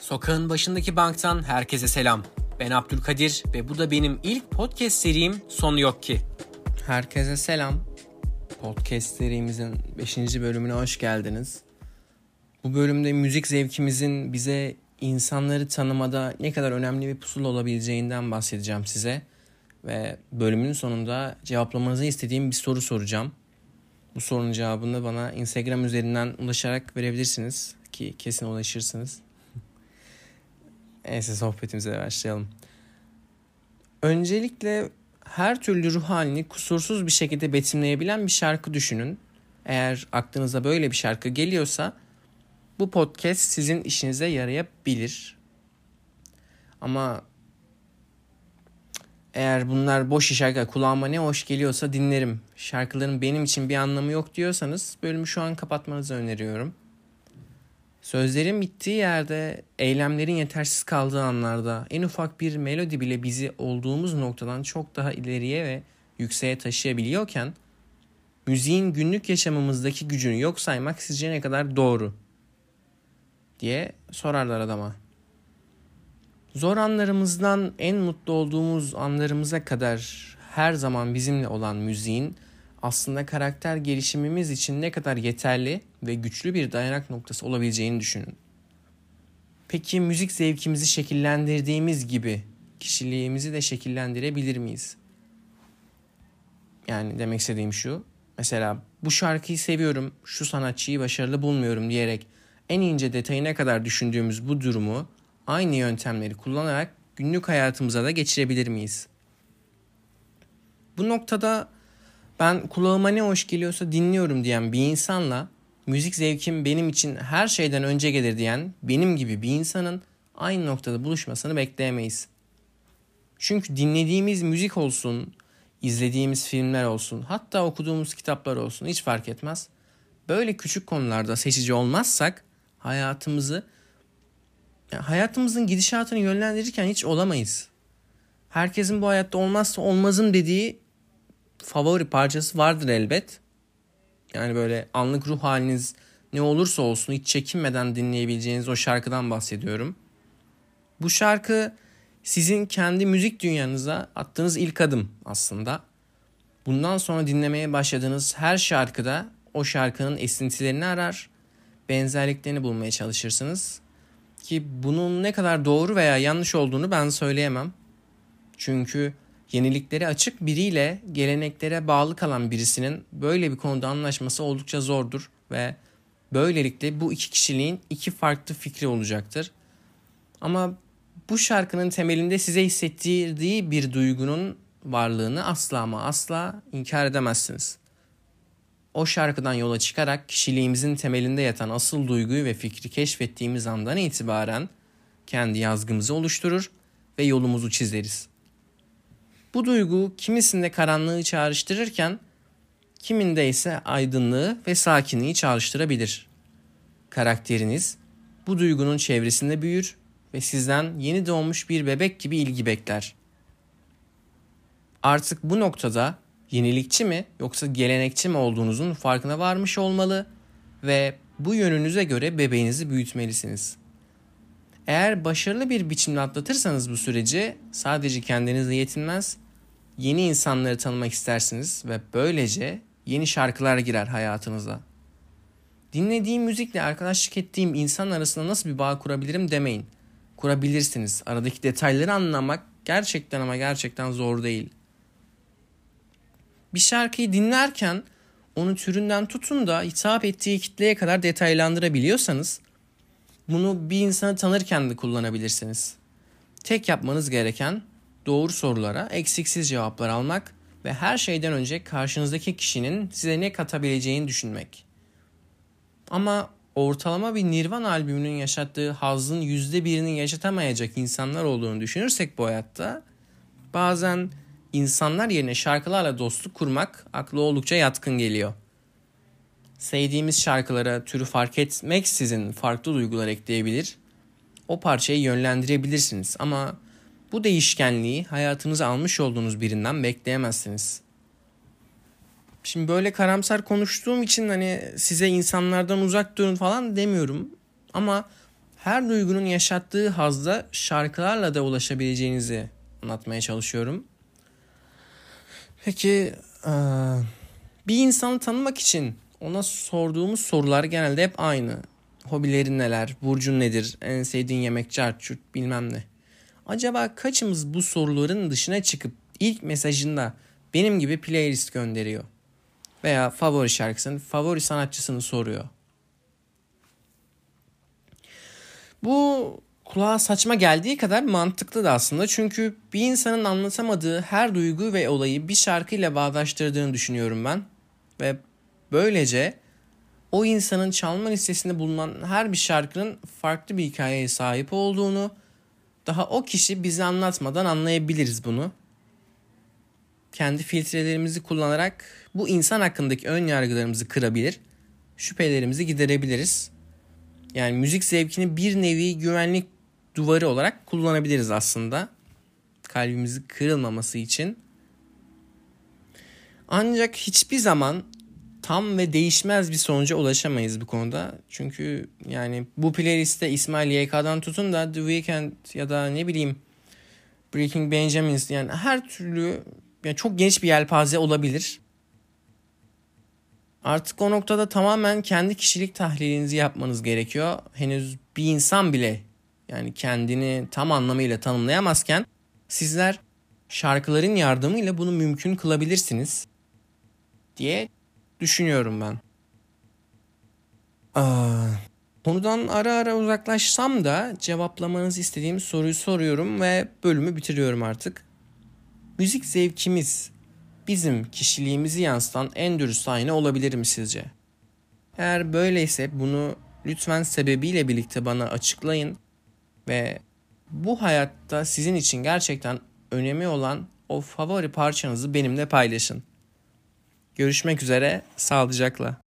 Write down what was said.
Sokağın başındaki banktan herkese selam. Ben Abdülkadir ve bu da benim ilk podcast serim Sonu Yok Ki. Herkese selam. Podcast serimizin 5. bölümüne hoş geldiniz. Bu bölümde müzik zevkimizin bize insanları tanımada ne kadar önemli bir pusula olabileceğinden bahsedeceğim size. Ve bölümün sonunda cevaplamanızı istediğim bir soru soracağım. Bu sorunun cevabını bana Instagram üzerinden ulaşarak verebilirsiniz ki kesin ulaşırsınız. Neyse sohbetimize başlayalım. Öncelikle her türlü ruh halini kusursuz bir şekilde betimleyebilen bir şarkı düşünün. Eğer aklınıza böyle bir şarkı geliyorsa bu podcast sizin işinize yarayabilir. Ama eğer bunlar boş şarkı kulağıma ne hoş geliyorsa dinlerim. Şarkıların benim için bir anlamı yok diyorsanız bölümü şu an kapatmanızı öneriyorum. Sözlerin bittiği yerde, eylemlerin yetersiz kaldığı anlarda en ufak bir melodi bile bizi olduğumuz noktadan çok daha ileriye ve yükseğe taşıyabiliyorken müziğin günlük yaşamımızdaki gücünü yok saymak sizce ne kadar doğru? diye sorarlar adama. Zor anlarımızdan en mutlu olduğumuz anlarımıza kadar her zaman bizimle olan müziğin aslında karakter gelişimimiz için ne kadar yeterli ve güçlü bir dayanak noktası olabileceğini düşünün. Peki müzik zevkimizi şekillendirdiğimiz gibi kişiliğimizi de şekillendirebilir miyiz? Yani demek istediğim şu. Mesela bu şarkıyı seviyorum, şu sanatçıyı başarılı bulmuyorum diyerek en ince detayına kadar düşündüğümüz bu durumu aynı yöntemleri kullanarak günlük hayatımıza da geçirebilir miyiz? Bu noktada ben kulağıma ne hoş geliyorsa dinliyorum diyen bir insanla müzik zevkim benim için her şeyden önce gelir diyen benim gibi bir insanın aynı noktada buluşmasını bekleyemeyiz. Çünkü dinlediğimiz müzik olsun, izlediğimiz filmler olsun, hatta okuduğumuz kitaplar olsun hiç fark etmez. Böyle küçük konularda seçici olmazsak hayatımızı hayatımızın gidişatını yönlendirirken hiç olamayız. Herkesin bu hayatta olmazsa olmazım dediği favori parçası vardır elbet. Yani böyle anlık ruh haliniz ne olursa olsun hiç çekinmeden dinleyebileceğiniz o şarkıdan bahsediyorum. Bu şarkı sizin kendi müzik dünyanıza attığınız ilk adım aslında. Bundan sonra dinlemeye başladığınız her şarkıda o şarkının esintilerini arar, benzerliklerini bulmaya çalışırsınız. Ki bunun ne kadar doğru veya yanlış olduğunu ben söyleyemem. Çünkü yeniliklere açık biriyle geleneklere bağlı kalan birisinin böyle bir konuda anlaşması oldukça zordur ve böylelikle bu iki kişiliğin iki farklı fikri olacaktır. Ama bu şarkının temelinde size hissettirdiği bir duygunun varlığını asla ama asla inkar edemezsiniz. O şarkıdan yola çıkarak kişiliğimizin temelinde yatan asıl duyguyu ve fikri keşfettiğimiz andan itibaren kendi yazgımızı oluşturur ve yolumuzu çizeriz. Bu duygu kimisinde karanlığı çağrıştırırken kiminde ise aydınlığı ve sakinliği çağrıştırabilir. Karakteriniz bu duygunun çevresinde büyür ve sizden yeni doğmuş bir bebek gibi ilgi bekler. Artık bu noktada yenilikçi mi yoksa gelenekçi mi olduğunuzun farkına varmış olmalı ve bu yönünüze göre bebeğinizi büyütmelisiniz.'' Eğer başarılı bir biçimde atlatırsanız bu süreci sadece kendinizle yetinmez, yeni insanları tanımak istersiniz ve böylece yeni şarkılar girer hayatınıza. Dinlediğim müzikle arkadaşlık ettiğim insan arasında nasıl bir bağ kurabilirim demeyin. Kurabilirsiniz. Aradaki detayları anlamak gerçekten ama gerçekten zor değil. Bir şarkıyı dinlerken onu türünden tutun da hitap ettiği kitleye kadar detaylandırabiliyorsanız bunu bir insanı tanırken de kullanabilirsiniz. Tek yapmanız gereken doğru sorulara eksiksiz cevaplar almak ve her şeyden önce karşınızdaki kişinin size ne katabileceğini düşünmek. Ama ortalama bir Nirvan albümünün yaşattığı hazın yüzde birini yaşatamayacak insanlar olduğunu düşünürsek bu hayatta bazen insanlar yerine şarkılarla dostluk kurmak aklı oldukça yatkın geliyor sevdiğimiz şarkılara türü fark etmeksizin farklı duygular ekleyebilir. O parçayı yönlendirebilirsiniz ama bu değişkenliği hayatınıza almış olduğunuz birinden bekleyemezsiniz. Şimdi böyle karamsar konuştuğum için hani size insanlardan uzak durun falan demiyorum. Ama her duygunun yaşattığı hazda şarkılarla da ulaşabileceğinizi anlatmaya çalışıyorum. Peki bir insanı tanımak için ona sorduğumuz sorular genelde hep aynı. Hobilerin neler, burcun nedir, en sevdiğin yemek, çarçurt bilmem ne. Acaba kaçımız bu soruların dışına çıkıp ilk mesajında benim gibi playlist gönderiyor? Veya favori şarkısını, favori sanatçısını soruyor. Bu kulağa saçma geldiği kadar mantıklı da aslında. Çünkü bir insanın anlatamadığı her duygu ve olayı bir şarkıyla bağdaştırdığını düşünüyorum ben. Ve böylece o insanın çalma listesinde bulunan her bir şarkının farklı bir hikayeye sahip olduğunu, daha o kişi bize anlatmadan anlayabiliriz bunu. Kendi filtrelerimizi kullanarak bu insan hakkındaki ön yargılarımızı kırabilir, şüphelerimizi giderebiliriz. Yani müzik zevkini bir nevi güvenlik duvarı olarak kullanabiliriz aslında. Kalbimizi kırılmaması için. Ancak hiçbir zaman tam ve değişmez bir sonuca ulaşamayız bu konuda. Çünkü yani bu playlistte İsmail YK'dan tutun da The Weeknd ya da ne bileyim Breaking Benjamins yani her türlü yani çok geniş bir yelpaze olabilir. Artık o noktada tamamen kendi kişilik tahlilinizi yapmanız gerekiyor. Henüz bir insan bile yani kendini tam anlamıyla tanımlayamazken sizler şarkıların yardımıyla bunu mümkün kılabilirsiniz diye düşünüyorum ben. Aa, konudan ara ara uzaklaşsam da cevaplamanızı istediğim soruyu soruyorum ve bölümü bitiriyorum artık. Müzik zevkimiz bizim kişiliğimizi yansıtan en dürüst ayna olabilir mi sizce? Eğer böyleyse bunu lütfen sebebiyle birlikte bana açıklayın ve bu hayatta sizin için gerçekten önemi olan o favori parçanızı benimle paylaşın. Görüşmek üzere, sağlıcakla.